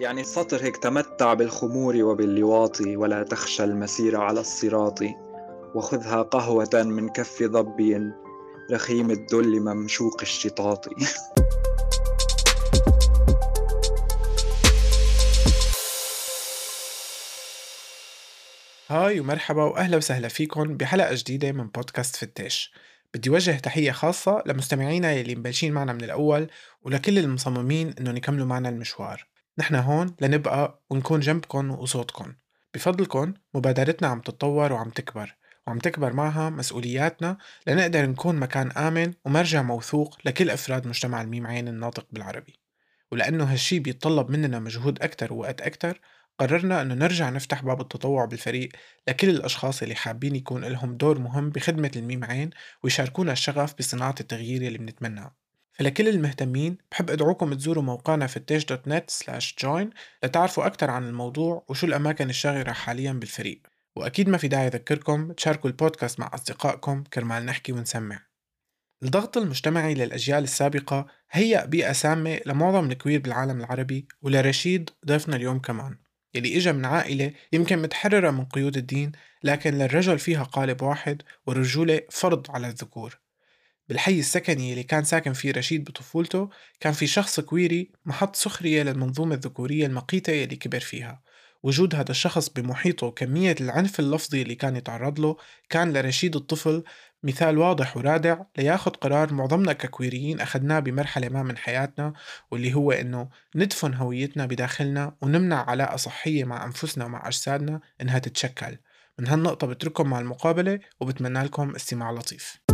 يعني سطر هيك تمتع بالخمور وباللواط ولا تخشى المسير على الصراط. وخذها قهوة من كف ضبي رخيم الدل ممشوق الشطاط. هاي ومرحبا وأهلا وسهلا فيكم بحلقة جديدة من بودكاست فتاش. بدي وجه تحية خاصة لمستمعينا يلي مبلشين معنا من الأول ولكل المصممين إنهم يكملوا معنا المشوار. نحن هون لنبقى ونكون جنبكم وصوتكم بفضلكم مبادرتنا عم تتطور وعم تكبر وعم تكبر معها مسؤولياتنا لنقدر نكون مكان آمن ومرجع موثوق لكل أفراد مجتمع الميم عين الناطق بالعربي. ولأنه هالشي بيتطلب مننا مجهود أكتر ووقت أكتر قررنا أنه نرجع نفتح باب التطوع بالفريق لكل الأشخاص اللي حابين يكون لهم دور مهم بخدمة الميم عين ويشاركونا الشغف بصناعة التغيير اللي بنتمناه. فلكل المهتمين بحب أدعوكم تزوروا موقعنا فتاش dot net slash join لتعرفوا أكثر عن الموضوع وشو الأماكن الشاغرة حاليا بالفريق. وأكيد ما في داعي أذكركم تشاركوا البودكاست مع أصدقائكم كرمال نحكي ونسمع. الضغط المجتمعي للأجيال السابقة هيأ بيئة سامة لمعظم ال queer بالعالم العربي ولرشيد ضيفنا اليوم كمان يلي إجا من عائلة يمكن متحررة من قيود الدين لكن للرجل فيها قالب واحد والرجولة فرض على الذكور. بالحي السكني اللي كان ساكن فيه رشيد بطفولته كان في شخص كويري محط سخرية للمنظومة الذكورية المقيتة يلي كبر فيها. وجود هذا الشخص بمحيطه وكمية العنف اللفظي اللي كان يتعرض له كان لرشيد الطفل مثال واضح ورادع لياخد قرار معظمنا ككويريين أخدناه بمرحلة ما من حياتنا واللي هو إنه ندفن هويتنا بداخلنا ونمنع علاقة صحية مع أنفسنا ومع أجسادنا إنها تتشكل. من هالنقطة بترككم مع المقابلة وبتمنى لكم استماع لطيف.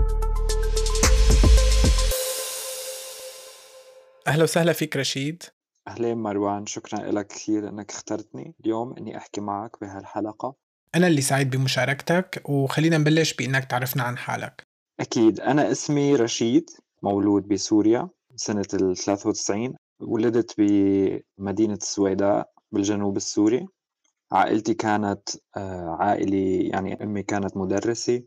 أهلا وسهلا فيك رشيد. أهلين مروان شكرا لك كثير أنك اخترتني اليوم أني أحكي معك بهالحلقة. أنا اللي سعيد بمشاركتك وخلينا نبلش بإنك تعرفنا عن حالك. أكيد. أنا اسمي رشيد مولود بسوريا سنة ال 93 ولدت بمدينة السويداء بالجنوب السوري. عائلتي كانت آه، عائلة يعني أمي كانت مدرسة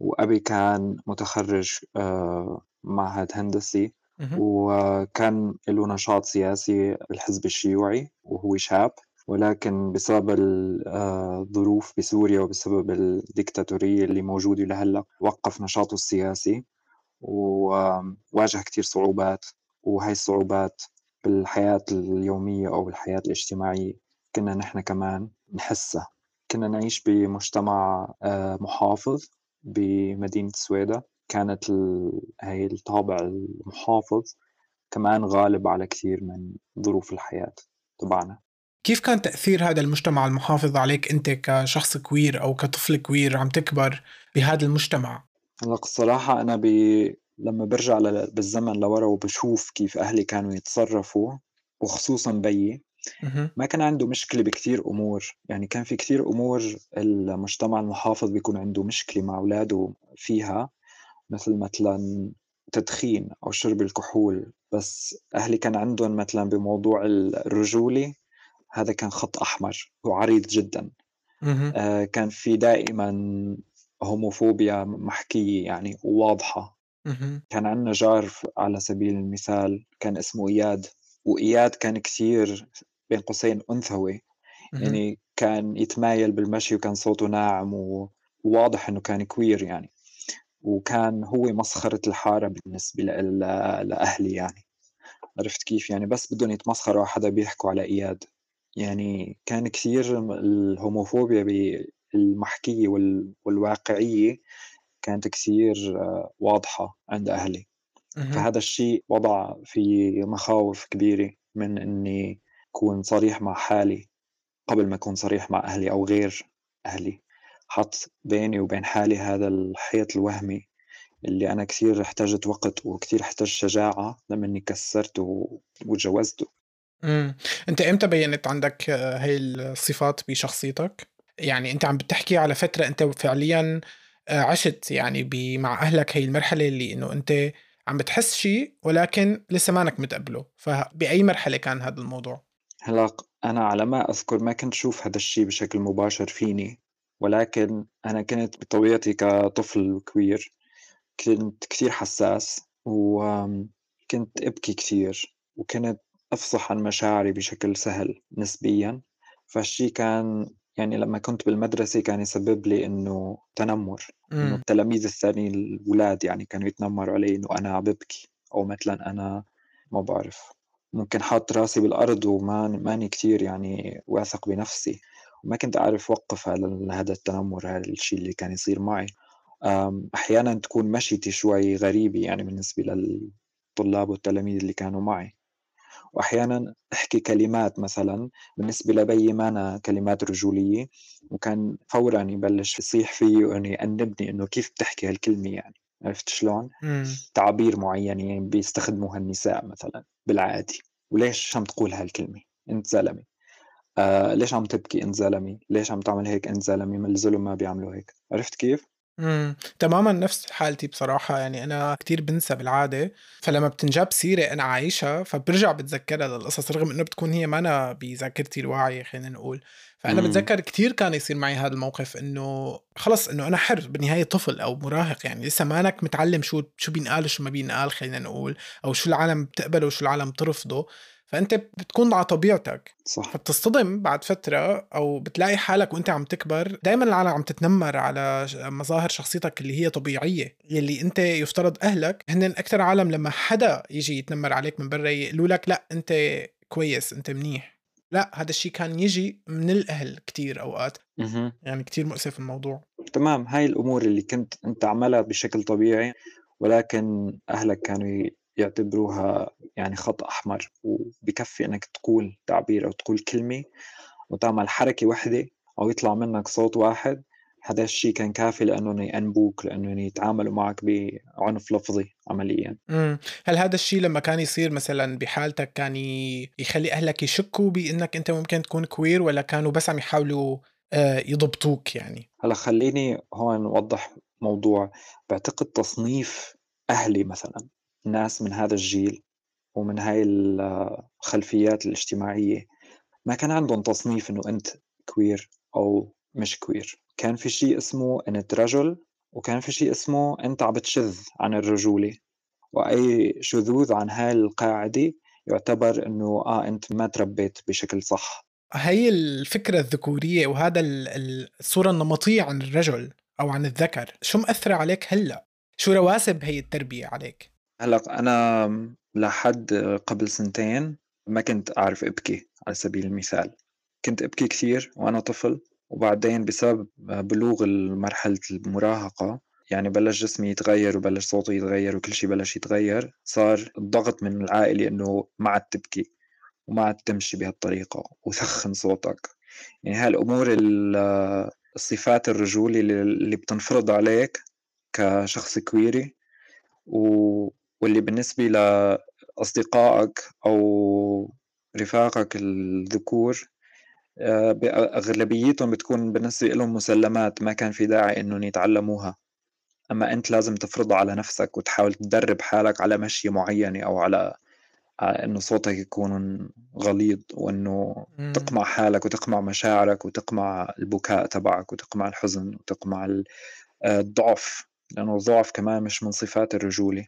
وأبي كان متخرج آه، معهد هندسي. وكان له نشاط سياسي بالحزب الشيوعي وهو شاب ولكن بسبب الظروف آه، بسوريا وبسبب الديكتاتورية اللي موجودة لهلا وقف نشاطه السياسي وواجه كتير صعوبات. وهي الصعوبات بالحياة اليومية أو بالحياة الاجتماعية كنا نحن كمان نحسها. كنا نعيش بمجتمع آه، محافظ بمدينة سويدا. كانت هاي الطابع المحافظ كمان غالب على كثير من ظروف الحياة تبعنا. كيف كان تأثير هذا المجتمع المحافظ عليك أنت كشخص queer أو كطفل queer عم تكبر بهذا المجتمع؟ هلأ الصراحة أنا ب... لما برجع ل... بالزمن لورا وبشوف كيف أهلي كانوا يتصرفوا وخصوصا بيي ما كان عنده مشكلة بكثير أمور. يعني كان في كثير أمور المجتمع المحافظ بيكون عنده مشكلة مع أولاده فيها. مثل مثلا تدخين أو شرب الكحول بس أهلي كان عندهم مثلا بموضوع الرجولة هذا كان خط أحمر وعريض جدا. آه كان في دائما هوموفوبيا محكية يعني وواضحة كان عندنا جار على سبيل المثال كان اسمه إياد وإياد كان كثير بين قوسين أنثوي. يعني كان يتمايل بالمشي وكان صوته ناعم وواضح إنه كان كوير يعني. وكان هو مسخرة الحارة بالنسبة لأهلي يعني. عرفت كيف يعني؟ بس بدهم يتمسخروا حدا بيحكوا على إياد. يعني كان كثير الهوموفوبيا بالمحكية والواقعية كانت كثير واضحة عند أهلي. فهذا الشيء وضع في مخاوف كبيرة من إني أكون صريح مع حالي قبل ما أكون صريح مع أهلي أو غير أهلي. حط بيني وبين حالي هذا الحيط الوهمي اللي أنا كثير احتاجت وقت وكثير احتاج شجاعة لما إني كسرته وتجوزته امم أنت إمتى بينت عندك هاي الصفات بشخصيتك؟ يعني أنت عم بتحكي على فترة أنت فعليا آه، عشت يعني مع أهلك هي المرحلة اللي إنه أنت عم بتحس شيء ولكن لسه مانك متقبله فبأي مرحلة كان هذا الموضوع؟ هلأ أنا على ما أذكر ما كنت شوف هذا الشيء بشكل مباشر فيني ولكن أنا كنت بطبيعتي كطفل كبير كنت كثير حساس وكنت أبكي كثير وكنت أفصح عن مشاعري بشكل سهل نسبيًا، فهالشي كان يعني لمّا كنت بالمدرسة كان يسبب لي إنه تنمُّر، إنه. التلاميذ الثانيين الولاد يعني كانوا يتنمّروا علي إنه أنا عم بابكي، أو مثلًا أنا ما بعرف. ممكن حاط راسي بالأرض وما ماني كتير يعني واثق بنفسي، وما كنت أعرف وقّف هذا التنمُّر هذا الشي اللي كان يصير معي، أحيانًا تكون مشيتي شوي غريبة يعني بالنسبة للطلاب والتلاميذ اللي كانوا معي. وأحيانًا أحكي كلمات مثلًا بالنسبة لبيي مانا كلمات رجولية، وكان فورًا يبلش يصيح فيي وإنه يأنبني إنه كيف بتحكي هالكلمة يعني، عرفت شلون؟ تعابير معيّنة يعني بيستخدموها النساء مثلًا بالعادي، وليش عم تقول هالكلمة؟ أنت زلمة، آآ ليش عم تبكي أنت زلمة، ليش عم تعمل هيك أنت زلمة، ما الزلم ما بيعملوا هيك، عرفت كيف؟ إمم، تمامًا نفس حالتي بصراحة، يعني أنا كتير بانسى بالعادة، فلمّا بتنجاب سيرة أنا عايشها، فبارجع باتذكّرها للقصص رغم إنه بتكون هي مانا بذاكرتي الواعية خلّينا نقول، فأنا إمم، باتذكّر كتير كان يصير معي هذا الموقف إنه خلص إنه أنا حر بالنهاية طفل أو مراهق. يعني لسه مانك متعلّم شو شو بينقال وشو ما بينقال خلّينا نقول، أو شو العالم بتقبله وشو العالم بترفضه، فأنت بتكون على طبيعتك. صح، فبتصطدم بعد فترة أو بتلاقي حالك وأنت عم تكبر دايمًا العالم عم تتنمر على مظاهر شخصيتك اللي هي طبيعية، يلّي أنت يفترض أهلك هنّن أكتر عالم لمّا حدا ييجي يتنمر عليك من برّا يقولوا لك لأ أنت كويس، أنت منيح، لأ هذا الشي كان ييجي من الأهل كتير أوقات، اهم. يعني كتير مؤسف الموضوع. تمام، هاي الأمور اللي كنت أنت تعملها بشكل طبيعي، ولكن أهلك كانوا يعتبروها يعني خط أحمر، وبكفّي إنك تقول تعبير أو تقول كلمة وتعمل حركة وحدة أو يطلع منّك صوت واحد، هذا الشي كان كافي لإنّهم يأنبوك، لإنّهم يتعاملوا معك بعنف لفظي عمليًا. إمم، هل هذا الشي لمّا كان يصير مثلًا بحالتك كان يخلّي أهلك يشكّوا بإنك أنت ممكن تكون queer والّا كانوا بس عم يحاولوا آآ يضبطوك يعني؟ هلأ خلّيني هون أوضّح موضوع، باعتقد تصنيف أهلي مثلًا، ناس من هذا الجيل ومن هاي ال الخلفيات الاجتماعية ما كان عندهم تصنيف إنه أنت queer أو مش queer، كان في شيء اسمه أنت رجل، وكان في شيء اسمه أنت عم بتشذ عن الرجولة، وأي شذوذ عن هاي القاعدة يُعتبر إنه آه أنت ما تربيت بشكل صح. هي الفكرة الذكورية وهذا ال ال الصورة النمطية عن الرجل أو عن الذكر، شو مأثرة عليك هلأ؟ شو رواسب هي التربية عليك؟ هلأ أنا لحد قبل سنتين ما كنت أعرف أبكي على سبيل المثال، كنت أبكي كثير وأنا طفل، وبعدين بسبب بلوغ ال مرحلة المراهقة يعني بلش جسمي يتغير وبلش صوتي يتغير وكل شي بلش يتغير، صار الضغط من العائلة إنه ما عاد تبكي وما عاد تمشي بهالطريقة وثخّن صوتك، يعني ال الصفات الرجولة ال اللي بتنفرض عليك كشخص كويري و واللي بالنسبة لأصدقائك أو رفاقك الذكور ب أغلبيتهم بتكون بالنسبة إلهم مسلمات ما كان في داعي إنهم يتعلموها، أمّا أنت لازم تفرضها على نفسك وتحاول تدرّب حالك على مشية معيّنة أو على على إنه صوتك يكون غليظ وإنه تقمع حالك وتقمع مشاعرك وتقمع البكاء تبعك وتقمع الحزن وتقمع آآ الضعف، لأنه الضعف كمان مش من صفات الرجولة.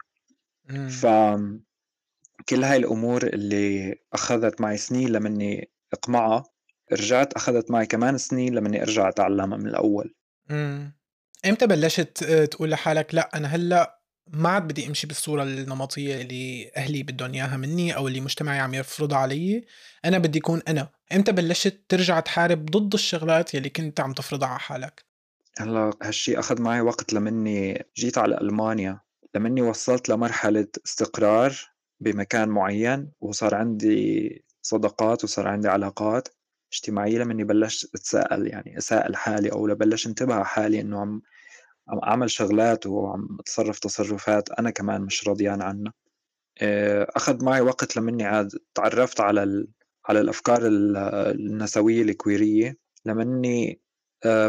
إمم، فكل هاي الأمور اللي أخذت معي سنين لمنّي أقمعها، رجعت أخذت معي كمان سنين لمنّي أرجع أتعلّمها من الأول. إمم. إمتى بلشت آآ تقول لحالك لأ أنا هلأ ما عاد بدي أمشي بالصورة النمطية اللي أهلي بدّن إياها منّي أو اللي مجتمعي عم يفرضها عليّ، أنا بدي أكون أنا، إمتى بلشت ترجع تحارب ضد الشغلات يلّي كنت عم تفرضها على حالك؟ هلّأ هالشي أخد معي وقت لمنّي جيت على ألمانيا، لمنّي وصلت لمرحلة استقرار بمكان معيّن وصار عندي صداقات وصار عندي علاقات اجتماعية، لمنّي بلشت أتساءل يعني أسائل حالي أو لبلش انتبه على حالي إنه عم عم أعمل شغلات وعم أتصرّف تصرُّفات أنا كمان مش راضيان عنّا. آآ أخَد معي وقت لمنّي عاد اتعرّفت على ال على الأفكار ال النسوية الكويرية، لمنّي آآ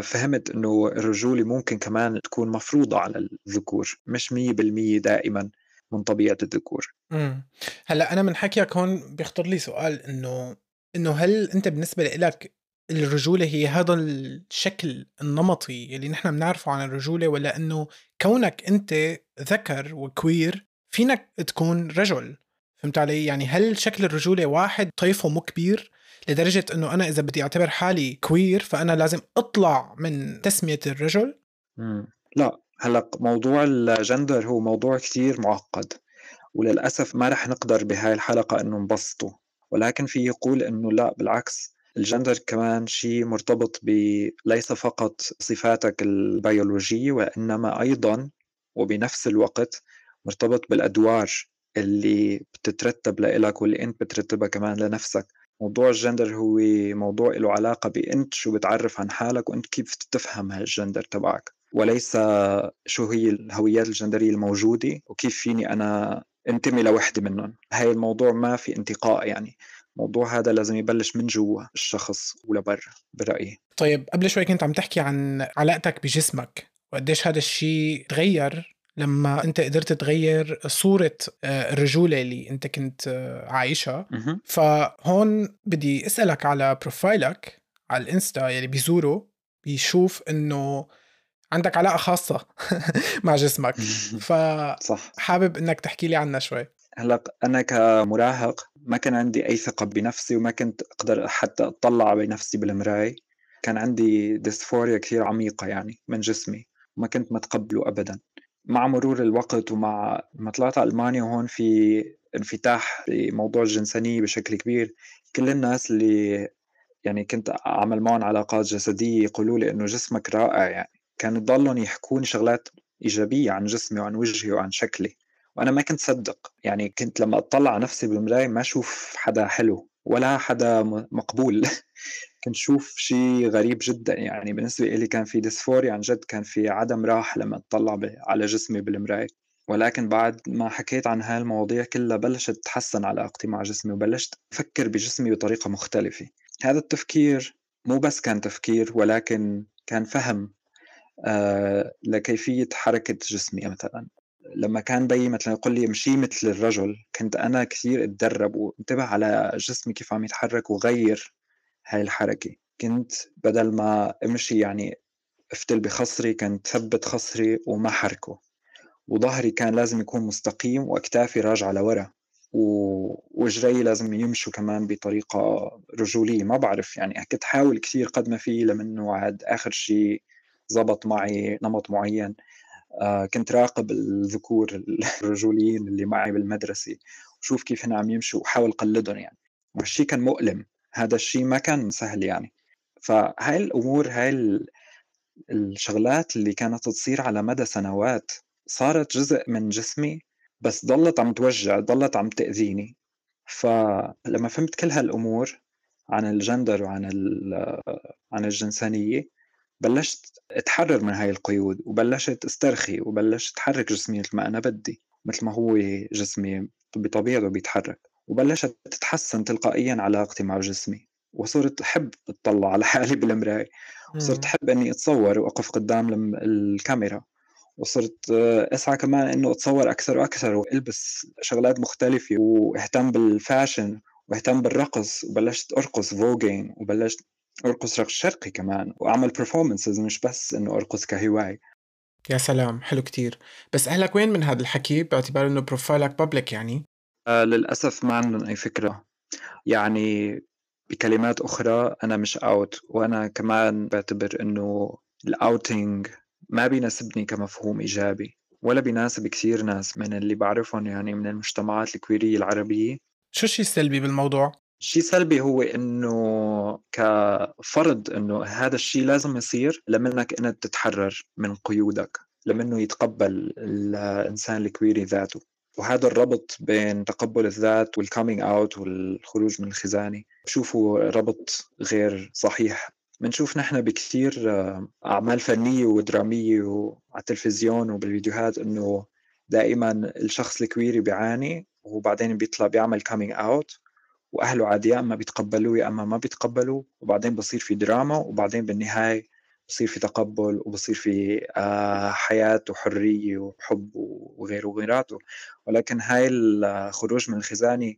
فهمت إنه الرجولة ممكن كمان تكون مفروضة على الذكور، مش 100% دائمًا من طبيعة الذكور. إمم. هلأ أنا من حكيك هون بيخطر لي سؤال إنه إنه هل أنت بالنسبة لإلك الرجولة هي هذا الشكل النمطي اللي نحن بنعرفه عن الرجولة والّا إنه كونك أنت ذكر وqueer فينك تكون رجل، فهمت علي؟ يعني هل شكل الرجولة واحد طيفه مو كبير لدرجة إنه أنا إذا بدي أعتبر حالي كوير فأنا لازم أطلع من تسمية الرجل؟ مم. لا هلأ موضوع الجندر هو موضوع كثير معقد وللأسف ما رح نقدر بهاي الحلقة إنه نبسطه ولكن في يقول إنه لا بالعكس الجندر كمان شيء مرتبط ليس فقط صفاتك البيولوجية وإنما أيضا وبنفس الوقت مرتبط بالأدوار اللي بتترتب لإلك واللي أنت بترتبها كمان لنفسك موضوع الجندر هو موضوع له علاقة بأنت شو بتعرف عن حالك وأنت كيف تفهم هالجندر تبعك. وليس شو هي الهويات الجندرية الموجودة وكيف فيني أنا انتمي لوحدة منهم. هاي الموضوع ما في انتقاء يعني. الموضوع هذا لازم يبلش من جوا الشخص ولبرا برأيي. طيب قبل شوي كنت عم تحكي عن علاقتك بجسمك وقديش هذا الشيء تغير لما أنت قدرت تغير صورة آه، الرجولة اللي أنت كنت آه، عايشها. فهون بدي أسألك على بروفايلك على الإنستا يلي بيزوره بيشوف إنه عندك علاقة خاصة مع جسمك. فحابب إنك تحكي لي عنها شوي. هلأ أنا كمراهق ما كان عندي أي ثقة بنفسي وما كنت أقدر حتى أطلع بنفسي بالمراي كان عندي ديسفوريا كثير عميقة يعني من جسمي وما كنت متقبله ابدا. مع مرور الوقت ومع ما طلعت على ألمانيا وهون في انفتاح لموضوع الجنسانية بشكل كبير. كل الناس اللي يعني كنت اعمل معهم علاقات جسدية يقولوا لي إنه جسمك رائع يعني. كانوا يضلهم يحكوني شغلات إيجابية عن جسمي وعن وجهي وعن شكلي. وأنا ما كنت صدق. يعني كنت لما أطلع على نفسي بالمراية ما أشوف حدا حلو ولا حدا مقبول. كنت شوف شيء غريب جدا. يعني بالنسبة لي كان في ديسفوريا عن جد كان في عدم راحة لما اطلع على جسمي بالمراية. ولكن بعد ما حكيت عن هاي المواضيع كلها بلشت تتحسن علاقتي مع جسمي وبلشت أفكر بجسمي بطريقة مختلفة. هذا التفكير مو بس كان تفكير ولكن كان فهم آه لكيفية حركة جسمي مثلا. لما كان بيي مثلا يقول لي امشي مثل الرجل كنت أنا كثير أتدرب وانتبه على جسمي كيف عم يتحرك وغير هاي الحركة. كنت بدل ما امشي يعني افتل بخصري كنت ثبت خصري وما حركه. وظهري كان لازم يكون مستقيم وأكتافي راجعة لورا. وجري لازم يمشوا كمان بطريقة رجولية. ما بعرف يعني كنت حاول كثير قد ما في لمنه عاد آخر شيء زبط معي نمط معين. آه، كنت راقب الذكور الرجوليين اللي معي بالمدرسة. وشوف كيف هن عم يمشوا وحاول قلدهم يعني. والشيء كان مؤلم. هذا الشيء ما كان سهل يعني. فهاي الأمور هاي الشغلات اللي كانت تصير على مدى سنوات صارت جزء من جسمي بس ضلت عم توجع ضلت عم تأذيني. فلما فهمت كل هالأمور عن الجندر وعن عن الجنسانية بلشت أتحرر من هاي القيود وبلشت أسترخي وبلشت أتحرك جسمي مثل ما أنا بدي مثل ما هو جسمي بطبيعته بيتحرك. وبلشت تتحسن تلقائيا علاقتي مع جسمي وصرت أحب أطلع على حالي بالمراية وصرت أحب إني أتصور وأقف قدام الكاميرا وصرت أسعى كمان إنه أتصور أكثر وأكثر وألبس شغلات مختلفة وأهتم بال fashion وأهتم بالرقص وبلشت أرقص voguing وبلشت أرقص رقص شرقي كمان وأعمل performances مش بس إنه أرقص كهواية. يا سلام حلو كتير. بس أهلك وين من هذا الحكي؟ باعتبار إنه profile ك public يعني. آه للأسف ما عندهم أي فكرة. يعني بكلمات أخرى أنا مش out وأنا كمان بعتبر إنه ال outing ما بيناسبني كمفهوم إيجابي ولا بيناسب كثير ناس من اللي بعرفهم يعني من المجتمعات الكويرية العربية. شو الشيء السلبي بالموضوع؟ شيء سلبي هو إنه كفرض إنه هذا الشيء لازم يصير لمنك إنك تتحرر من قيودك لمنه يتقبل الإنسان الكويري ذاته. وهذا الربط بين تقبل الذات وال coming out والخروج من الخزانة. بشوفه ربط غير صحيح. بنشوف نحن بكثير أعمال فنية ودرامية وعلى التلفزيون وبالفيديوهات إنه دائما الشخص الكويري بيعاني وبعدين بيطلع بيعمل coming out وأهله عاد يا اما بيتقبلوه يا أما ما بيتقبلوه وبعدين بصير في دراما وبعدين بالنهاية بصير في تقبل وبصير في آه، حياة وحرية وحب وغيره وغيراته. ولكن هاي الخروج من الخزانة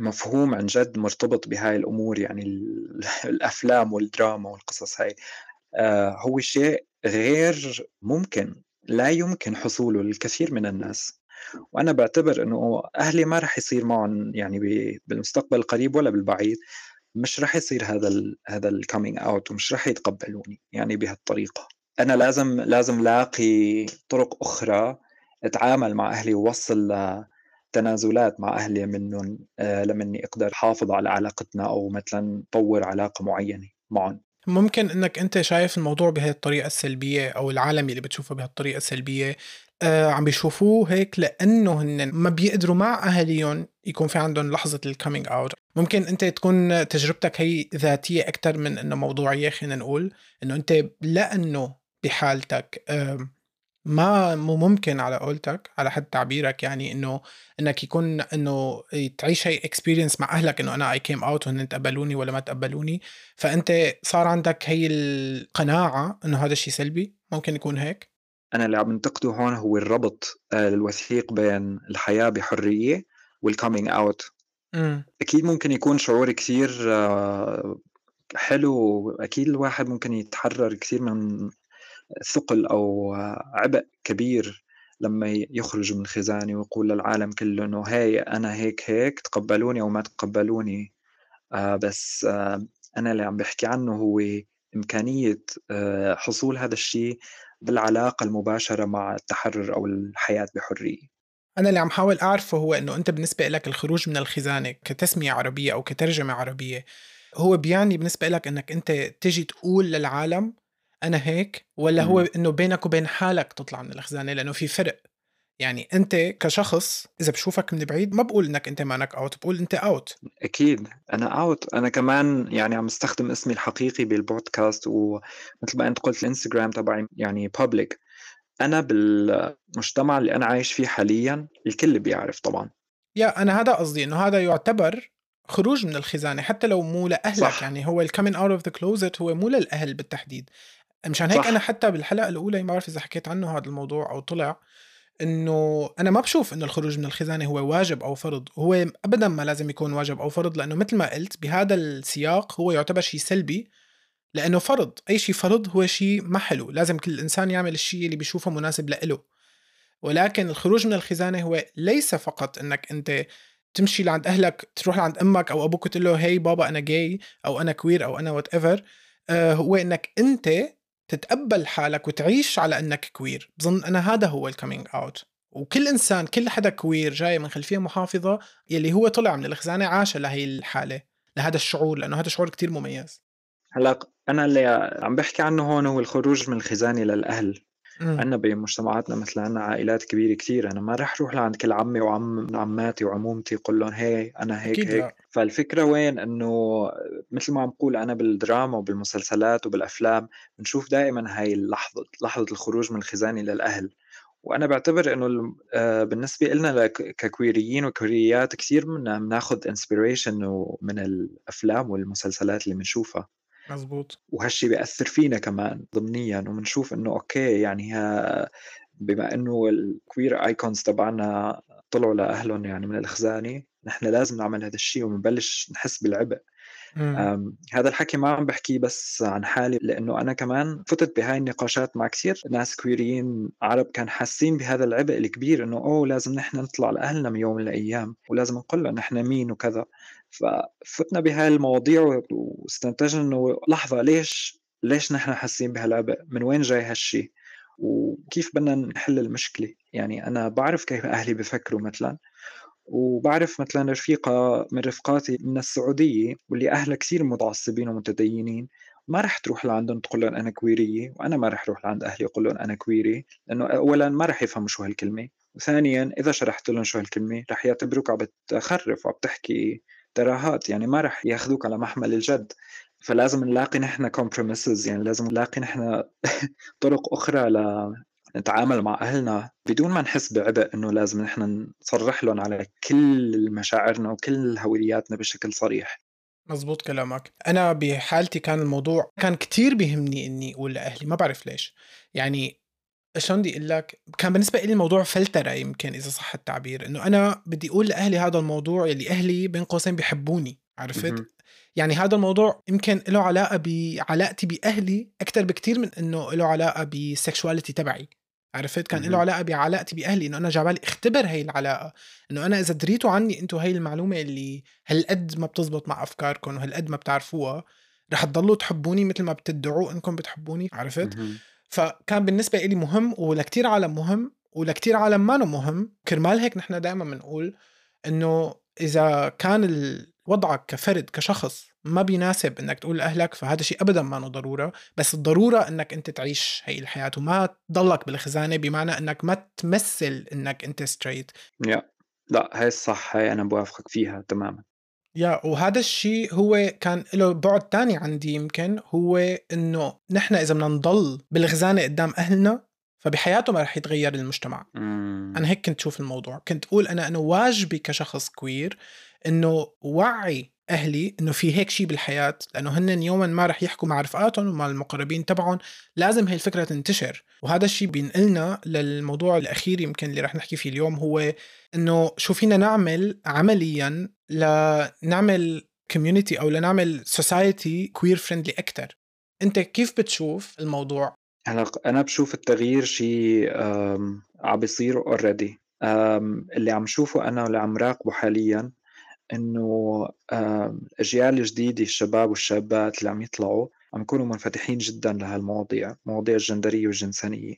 مفهوم عن جد مرتبط بهاي الأمور يعني الأفلام والدراما والقصص هاي. آه، هو شيء غير ممكن لا يمكن حصوله للكثير من الناس. وأنا باعتبر إنه أهلي ما رح يصير معهم يعني بالمستقبل القريب ولا بالبعيد. مش رح يصير هذا ال هذا الcoming out ومش رح يتقبلوني يعني بهالطريقة، أنا لازم لازم لاقي طرق أخرى أتعامل مع أهلي ووصّل تنازلات مع أهلي منّن آه، لمنّي أقدر أحافظ على علاقتنا أو مثلًا طوّر علاقة معيّنة معُن. ممكن إنّك أنت شايف الموضوع بهي الطريقة السلبية أو العالم اللي بتشوفه بهالطريقة السلبية آه عم بيشوفوه هيك لأنه هن ما بيقدروا مع أهاليهم يكون في عندهم لحظة الكامينج أوت ممكن أنت تكون تجربتك هي ذاتية أكثر من إنه موضوعية خلينا نقول إنه أنت لأنه بحالتك آه ما مو ممكن على قولتك على حد تعبيرك يعني إنه إنك يكون إنه تعيش هي experience مع أهلك إنه أنا I came out وهن تقبلوني ولا ما تقبلوني. فأنت صار عندك هي القناعة إنه هذا الشيء سلبي ممكن يكون هيك. أنا اللي عم ننتقده هون هو الربط آه، الوثيق بين الحياة بحرية وال coming out أكيد ممكن يكون شعور كثير آه، حلو أكيد الواحد ممكن يتحرر كثير من ثقل أو عبء كبير لما يخرج من خزاني ويقول للعالم كله إنه هاي أنا هيك هيك تقبلوني أو ما تقبلوني. آه، بس آه، أنا اللي عم بحكي عنه هو إمكانية آه، حصول هذا الشيء بالعلاقة المباشرة مع التحرر أو الحياة بحرية. أنا اللي عم حاول أعرفه هو إنه أنت بالنسبة لك الخروج من الخزانة كتسمية عربية أو كترجمة عربية هو بيعني بالنسبة لك إنك أنت تجي تقول للعالم أنا هيك ولا هو إنه بينك وبين حالك تطلع من الخزانة؟ لأنه في فرق. يعني أنت كشخص إذا بشوفك من بعيد ما بقول إنك أنت مانك out بقول إنت out أكيد. أنا out أنا كمان يعني عم استخدم اسمي الحقيقي بالبودكاست ومثل ما أنت قلت الإنستغرام تبعي يعني public أنا بالمجتمع اللي أنا عايش فيه حاليا الكل بيعرف طبعا. يا أنا هذا قصدي إنه هذا يعتبر خروج من الخزانة حتى لو مو لأهلك. صح. يعني هو ال coming out of the closet هو مو للأهل بالتحديد. مشان هيك صح. أنا حتى بالحلقة الأولى ما بعرف إذا حكيت عنه هذا الموضوع أو طلع. إنه أنا ما بشوف إنه الخروج من الخزانة هو واجب أو فرض هو ابدا ما لازم يكون واجب أو فرض لأنه مثل ما قلت بهذا السياق هو يعتبر شيء سلبي لأنه فرض أي شيء فرض هو شيء ما حلو لازم كل إنسان يعمل الشيء اللي بيشوفه مناسب لإله. ولكن الخروج من الخزانة هو ليس فقط إنك أنت تمشي لعند أهلك تروح لعند أمك أو أبوك تقول له هي بابا أنا gay أو أنا queer أو أنا whatever آه هو إنك أنت تتقبل حالك وتعيش على أنك queer. بظن أنا هذا هو ال coming out وكل إنسان كل حدا queer جاي من خلفية محافظة يلي هو طلع من الخزانة عاش لهي الحالة لهذا الشعور لأنه هذا شعور كتير مميز. هلأ أنا اللي عم بحكي عنه هون هو الخروج من الخزانة للأهل. عندنا بمجتمعاتنا مثل عندنا عائلات كبيرة كثير أنا ما رح أروح لعند كل عمي وعم عماتي وعمومتي أقول لهم هي أنا هيك هيك. لا. فالفكرة وين؟ إنه مثل ما عم بقول أنا بالدراما وبالمسلسلات وبالأفلام بنشوف دائما هاي اللحظة لحظة الخروج من الخزانة للأهل. وأنا بعتبر إنه آه، بالنسبة لنا ككويريين وكوريات كثير بناخذ انسبيريشن من الأفلام والمسلسلات اللي بنشوفها. مزبوط وهالشي بيأثر فينا كمان ضمنيا وبنشوف إنه okay يعني ها بما إنه ال queer icons تبعنا طلعوا لأهلهم يعني من الخزانة نحن لازم نعمل هذا الشيء وبنبلش نحس بالعبء. هذا الحكي ما عم بحكيه بس عن حالي لأنه أنا كمان فتت بهاي النقاشات مع كثير ناس كويريين عرب كان حاسين بهذا العبء الكبير إنه أوه لازم نحن نطلع لأهلنا من يوم من الأيام ولازم نقول لهم نحن مين وكذا. ففتنا بهاي المواضيع واستنتجنا انه لحظة ليش ليش نحن حاسين بهالعبء؟ من وين جاي هالشيء؟ وكيف بدنا نحل المشكلة؟ يعني أنا بعرف كيف أهلي بفكروا مثلا وبعرف مثلا رفيقة من رفقاتي من السعودية واللي أهلها كثير متعصبين ومتدينين ما رح تروح لعندهم تقول لهم أنا كويرية وأنا ما رح أروح لعند أهلي أقول لهم أنا كويري لأنه أولا ما رح يفهموا شو هالكلمة وثانيا إذا شرحت لهم شو هالكلمة رح يعتبروك عم بتخرف وعم تحكي تراهات يعني ما رح ياخذوك على محمل الجد. فلازم نلاقي نحن كومبروميسز يعني لازم نلاقي نحن طرق أخرى نتعامل مع أهلنا. بدون ما نحس بعبء إنه لازم نحن نصرح لهم على كل مشاعرنا وكل هوياتنا بشكل صريح. مزبوط كلامك. أنا بحالتي كان الموضوع كان كتير بيهمني إني أقول لأهلي ما بعرف ليش. يعني شلون بدي أقول لك؟ كان بالنسبة لي الموضوع فلترة يمكن إذا صح التعبير إنه أنا بدي أقول لأهلي هذا الموضوع يلي أهلي بين قوسين بيحبوني عرفت؟ يعني هذا الموضوع يمكن له علاقة بعلاقتي بأهلي أكثر بكثير من إنه له علاقة بالسكشواليتي تبعي عرفت؟ كان له علاقة بعلاقتي بأهلي إنه أنا جعبالي اختبر هي العلاقة إنه أنا إذا دريتوا عني أنتم هي المعلومة اللي هالقد ما بتزبط مع أفكاركم وهالقد ما بتعرفوها رح تضلوا تحبوني مثل ما بتدعوا إنكم بتحبوني عرفت؟ فكان بالنسبة لي مهم ولكتير عالم مهم ولكتير عالم ما مهم كرمال هيك نحن دائما بنقول إنه إذا كان وضعك كفرد كشخص ما بيناسب إنك تقول لأهلك فهذا شيء ابدا ما ضرورة. بس الضرورة إنك أنت تعيش هي الحياة وما تضلك بالخزانة بمعنى إنك ما تمثل إنك أنت ستريت. لا هاي الصح هاي أنا بوافقك فيها تماما. يا وهذا الشيء هو كان له بعد تاني عندي يمكن هو إنه نحن إذا بدنا نضل بالخزانة قدام أهلنا فبحياته ما رح يتغير المجتمع. مم. أنا هيك كنت أشوف الموضوع. كنت أقول أنا انه واجبي كشخص كوير إنه وعي أهلي إنه في هيك شيء بالحياة لأنه هن يوما ما رح يحكوا مع رفقاتهم ومع المقربين تبعهم. لازم هي الفكرة تنتشر. وهذا الشيء بينقلنا للموضوع الأخير يمكن اللي رح نحكي فيه اليوم هو إنه شو فينا نعمل عمليا لنعمل community أو لنعمل society queer friendly أكثر أنت كيف بتشوف الموضوع؟ هلا أنا بشوف التغيير شيء عم بيصير already اللي عم شوفه أنا واللي عم راقبه حاليا إنه الأجيال الجديدة الشباب والشابات اللي عم يطلعوا عم يكونوا منفتحين جدا لهالمواضيع مواضيع الجندريه والجنسانيه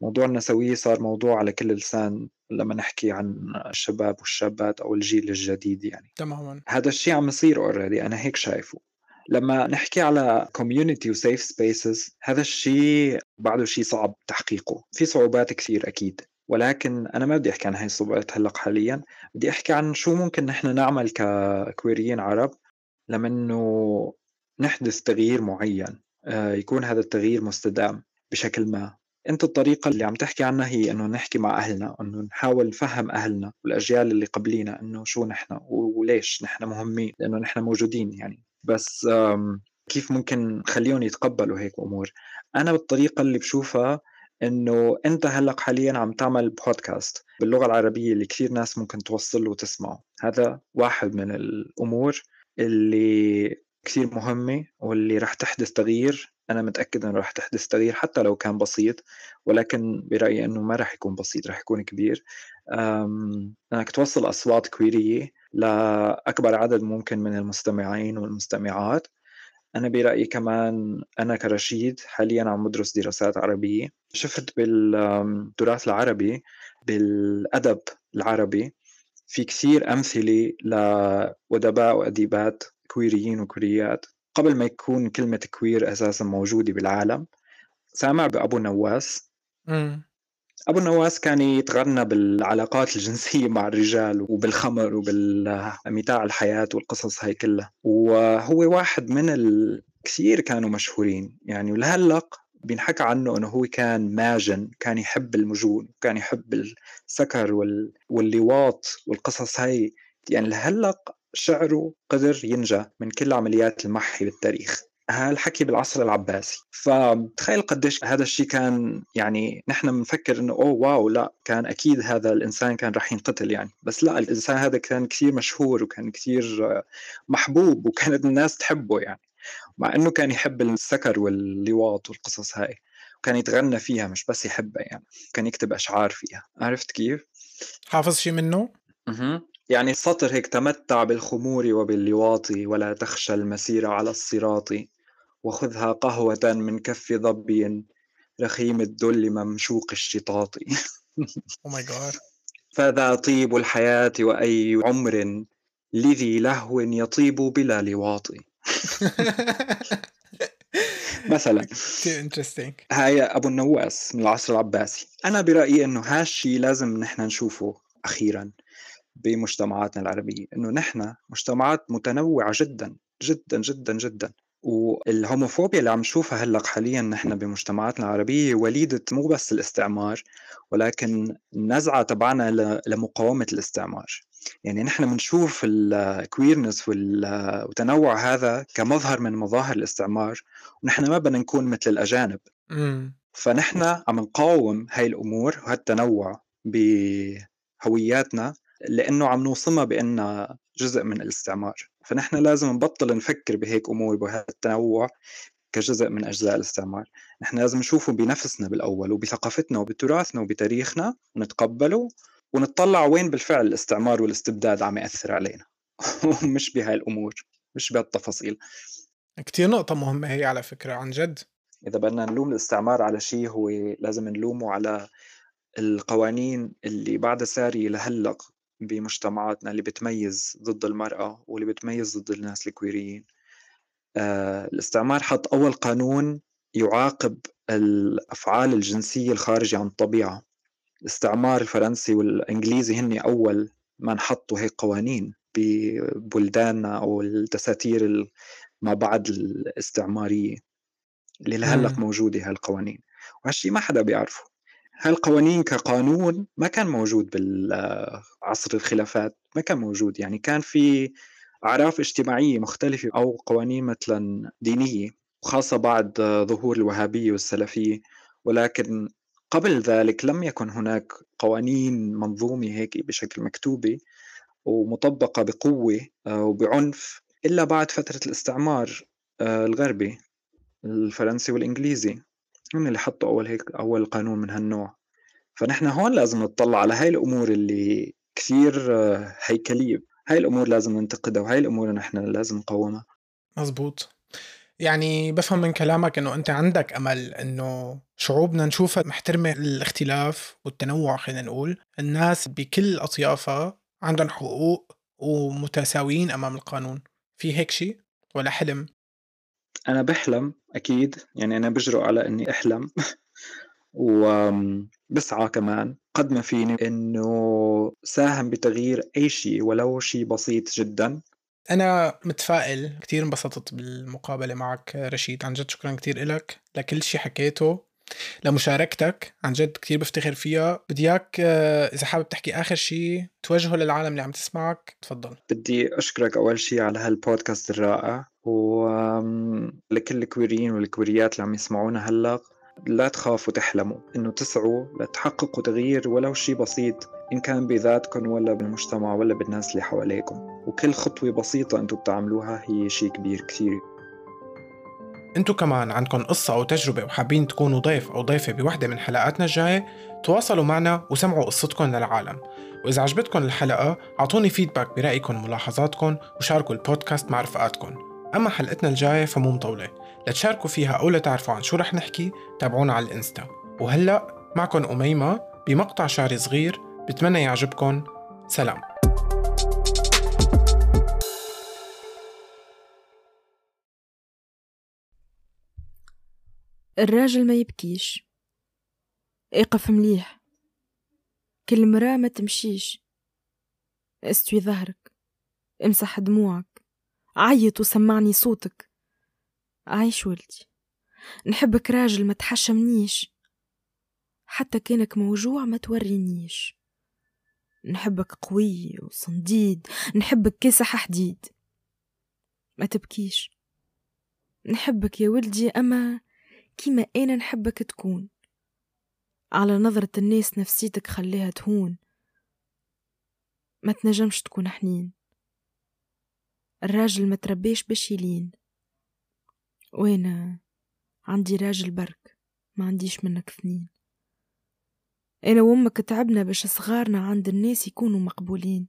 موضوع النسوية صار موضوع على كل لسان لما نحكي عن الشباب والشابات أو الجيل الجديد يعني. تماما. هذا الشيء عم يصير already أنا هيك شايفه. لما نحكي على community و safe spaces هذا الشيء بعده شيء صعب تحقيقه. في صعوبات كثير أكيد ولكن أنا ما بدي أحكي عن هاي الصعوبات هلا حاليا. بدي أحكي عن شو ممكن نحن نعمل ككويريين عرب لمنه نحدث تغيير معين آه، يكون هذا التغيير مستدام بشكل ما. أنت الطريقة اللي عم تحكي عنها هي إنه نحكي مع أهلنا إنه نحاول نفهم أهلنا والأجيال اللي قبلينا إنه شو نحن وليش نحن مهمين لأنه نحن موجودين يعني. بس كيف ممكن نخليهم يتقبلوا هيك أمور؟ أنا بالطريقة اللي بشوفها إنه أنت هلأ حاليا عم تعمل بودكاست باللغة العربية اللي كثير ناس ممكن توصل له وتسمعه. هذا واحد من الأمور اللي كثير مهمة واللي راح تحدث تغيير أنا متأكد إنه راح تحدث تغيير حتى لو كان بسيط ولكن برأيي إنه ما راح يكون بسيط راح يكون كبير. إنك توصل أصوات كويرية لأكبر عدد ممكن من المستمعين والمستمعات. أنا برأيي كمان أنا كرشيد حاليا عم بدرس دراسات عربية. شفت بالتراث العربي بالأدب العربي. في كثير أمثلة لأدباء وأديبات كويريين وكوريات. قبل ما يكون كلمة كوير أساسا موجودة بالعالم سامع بأبو نواس. أبو النواس كان يتغنى بالعلاقات الجنسية مع الرجال وبالخمر وبالمتاع الحياة والقصص هاي كلها. وهو واحد من ال... كثير كانوا مشهورين. يعني ولهلق بينحكى عنه إنه هو كان ماجن كان يحب المجون كان يحب السكر وال... واللواط والقصص هاي. يعني لهلق شعره قدر ينجى من كل عمليات المحي بالتاريخ. هالحكي بالعصر العباسي. فتخيل قديش هذا الشيء كان يعني نحن بنفكر إنه أوه واو لا كان أكيد هذا الإنسان كان راح ينقتل يعني. بس لا الإنسان هذا كان كثير مشهور وكان كثير محبوب وكانت الناس تحبه يعني. مع إنه كان يحب السكر واللواط والقصص هاي. وكان يتغنى فيها مش بس يحبها يعني. كان يكتب أشعار فيها. عرفت كيف؟ حافظ شيء منه؟ أها. يعني سطر هيك تمتع بالخمور وباللواط ولا تخشى المسير على الصراط. وخذها قهوة من كف ظبي رخيم الدل ممشوق الشطاط. أو ماي جاد فذا طيب الحياة وأي عمر لذي لهو يطيب بلا لواط. مثلا هاي أبو النواس من العصر العباسي. أنا برأيي أنه هالشي لازم نحن نشوفه أخيرا. بمجتمعاتنا العربيه إنه نحن مجتمعات متنوعة جدا جدا جدا جدا. وال homophobia اللي عم نشوفها هلأ حاليا نحن بمجتمعاتنا العربية وليدة مو بس الاستعمار ولكن النزعة تبعنا لمقاومة الاستعمار. يعني نحن بنشوف ال queerness والتنوع هذا كمظهر من مظاهر الاستعمار ونحن ما بدنا نكون مثل الأجانب. فنحن عم نقاوم هاي الأمور وهالتنوع بهوياتنا لأنه عم نوصمها بأنها جزء من الاستعمار. فنحن لازم نبطل نفكر بهيك أمور بهالتنوع كجزء من أجزاء الاستعمار. نحن لازم نشوفه بنفسنا بالأول وبثقافتنا وبتراثنا وبتاريخنا ونتقبله ونطلع وين بالفعل الاستعمار والاستبداد عم يأثر علينا. مش بهاي الأمور مش بهالتفاصيل. كتير نقطة مهمة هي على فكرة عن جد. إذا بدنا نلوم الاستعمار على شيء هو لازم نلومه على القوانين اللي بعدها سارية لهلأ بمجتمعاتنا اللي بتميز ضد المرأة واللي بتميز ضد الناس الكويريين آه، الاستعمار حط أول قانون يعاقب الأفعال الجنسية الخارجة عن الطبيعة. الاستعمار الفرنسي والإنجليزي هن أول من حطوا هيك قوانين ببلداننا أو الدساتير ما بعد الاستعمارية اللي لهلق موجودة هالقوانين. وهالشي ما حدا بيعرفه. هالقوانين كقانون ما كان موجود بالعصر الخلافات؟ ما كان موجود. يعني كان في أعراف اجتماعية مختلفة أو قوانين مثلا دينية خاصة بعد ظهور الوهابية والسلفية. ولكن قبل ذلك لم يكن هناك قوانين منظومة هيك بشكل مكتوبة ومطبقة بقوة آه، وبعنف إلا بعد فترة الاستعمار آه، الغربي الفرنسي والإنجليزي. هم اللي حطوا أول هيك أول قانون من هالنوع. فنحن هون لازم نطلع على هاي الأمور اللي كثير آه، هيكلية. هاي الأمور لازم ننتقدها وهاي الأمور نحن لازم نقومها. مزبوط. يعني بفهم من كلامك إنه أنت عندك أمل إنه شعوبنا نشوفها. محترمة الاختلاف والتنوع خلينا نقول، الناس بكل أطيافها عندهم حقوق ومتساويين أمام القانون، في هيك شيء؟ ولا حلم؟ أنا بحلم أكيد يعني أنا بجرؤ على إني أحلم. وبسعى كمان قد ما فيني إنه ساهم بتغيير أي شيء ولو شيء بسيط جدا. أنا متفائل كتير انبسطت بالمقابلة معك رشيد. عن جد شكرا كتير إلك لكل شي حكيته لمشاركتك. عن جد كتير بفتخر فيها. بدي إياك آه، إذا حابب تحكي آخر شيء توجهه للعالم اللي عم تسمعك. تفضل. بدي أشكرك أول شيء على هالبودكاست الرائع. ولكل الكويريين والكويريات اللي عم يسمعونا هلأ لا تخافوا تحلموا. إنه تسعوا لتحققوا تغيير ولو شيء بسيط إن كان بذاتكم ولا بالمجتمع ولا بالناس اللي حواليكم. وكل خطوة بسيطة أنتم بتعملوها هي شيء كبير كثير إنتو كمان عندكم قصة أو تجربة وحابين تكونوا ضيف أو ضيفة بوحدة من حلقاتنا الجاية تواصلوا معنا وسمعوا قصتكم للعالم. وإذا عجبتكم الحلقة أعطوني فيدباك برأيكم وملاحظاتكم وشاركوا البودكاست مع رفقاتكم. أما حلقتنا الجاية فمو مطولة. لتشاركوا فيها أو لتعرفوا عن شو رح نحكي تابعونا على الإنستا. وهلأ معكم أميمة بمقطع شعري صغير بتمنى يعجبكم سلام. الراجل ما يبكيش. اقف مليح. كل مراه ما تمشيش. استوي ظهرك. امسح دموعك. عيط وسمعني صوتك. عايش ولدي نحبك راجل ما تحشمنيش. حتى كانك موجوع ما تورينيش. نحبك قوي وصنديد. نحبك كاسح حديد. ما تبكيش. نحبك يا ولدي أما كيما أنا نحبك تكون. على نظرة الناس نفسيتك خليها تهون. ما تنجمش تكون حنين. الراجل ما تربيش باش يلين. وأنا عندي راجل برك ما عنديش منك اثنين. أنا وأمك تعبنا باش صغارنا عند الناس يكونوا مقبولين.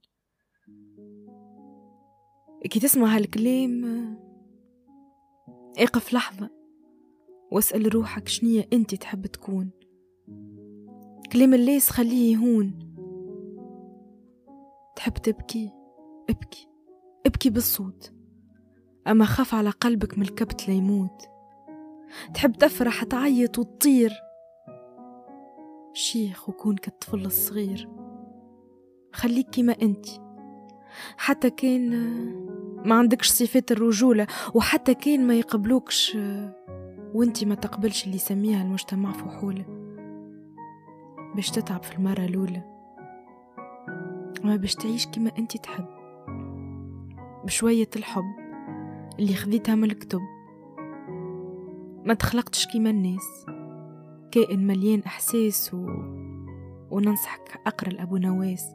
كي تسمع هالكلام اقف لحظة واسأل روحك شنية أنت تحب تكون. كلام الليس خليه يهون تحب تبكي؟ ابكي. ابكي بالصوت. أما خاف على قلبك من الكبت ليموت تحب تفرح تعيط وتطير. شيخ وكون كالطفل الصغير. خليك كيما أنت. حتى كان ما عندكش صفات الرجولة وحتى كان ما يقبلوكش وأنت ما تقبلش اللي يسميها المجتمع فحولة باش تتعب في المرة الأولى. ما باش تعيش كما أنت تحب. بشوية الحب اللي خذيتها من الكتب. ما تخلقتش كيما الناس. كائن مليان إحساس و... وننصحك أقرأ لأبو نواس.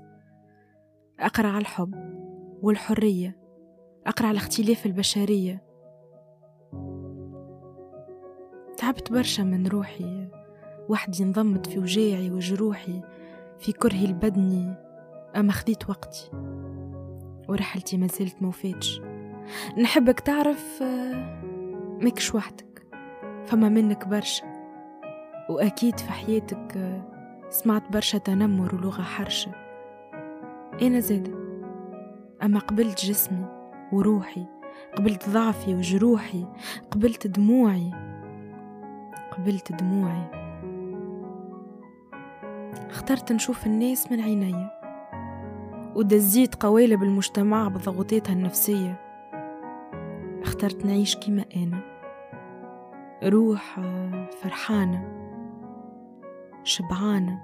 أقرأ على الحب والحرية. أقرأ على اختلاف البشرية. تعبت برشا من روحي. وحدي انضمت في وجاعي وجروحي في كرهي البدني أما خذيت وقتي. ورحلتي ما زالت موفاتش نحبك تعرف آه، ماكش وحدك فما منك برشا. وأكيد في حياتك آه، سمعت برشا تنمر ولغة حرشة. أنا زادة أما قبلت جسمي وروحي قبلت ضعفي وجروحي قبلت دموعي قبلت دموعي. اخترت نشوف الناس من ودزيت قوالب المجتمع بضغوطاتها النفسية. اخترت نعيش كيما أنا. روح فرحانة. شبعانة.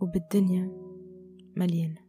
وبالدنيا مليانة.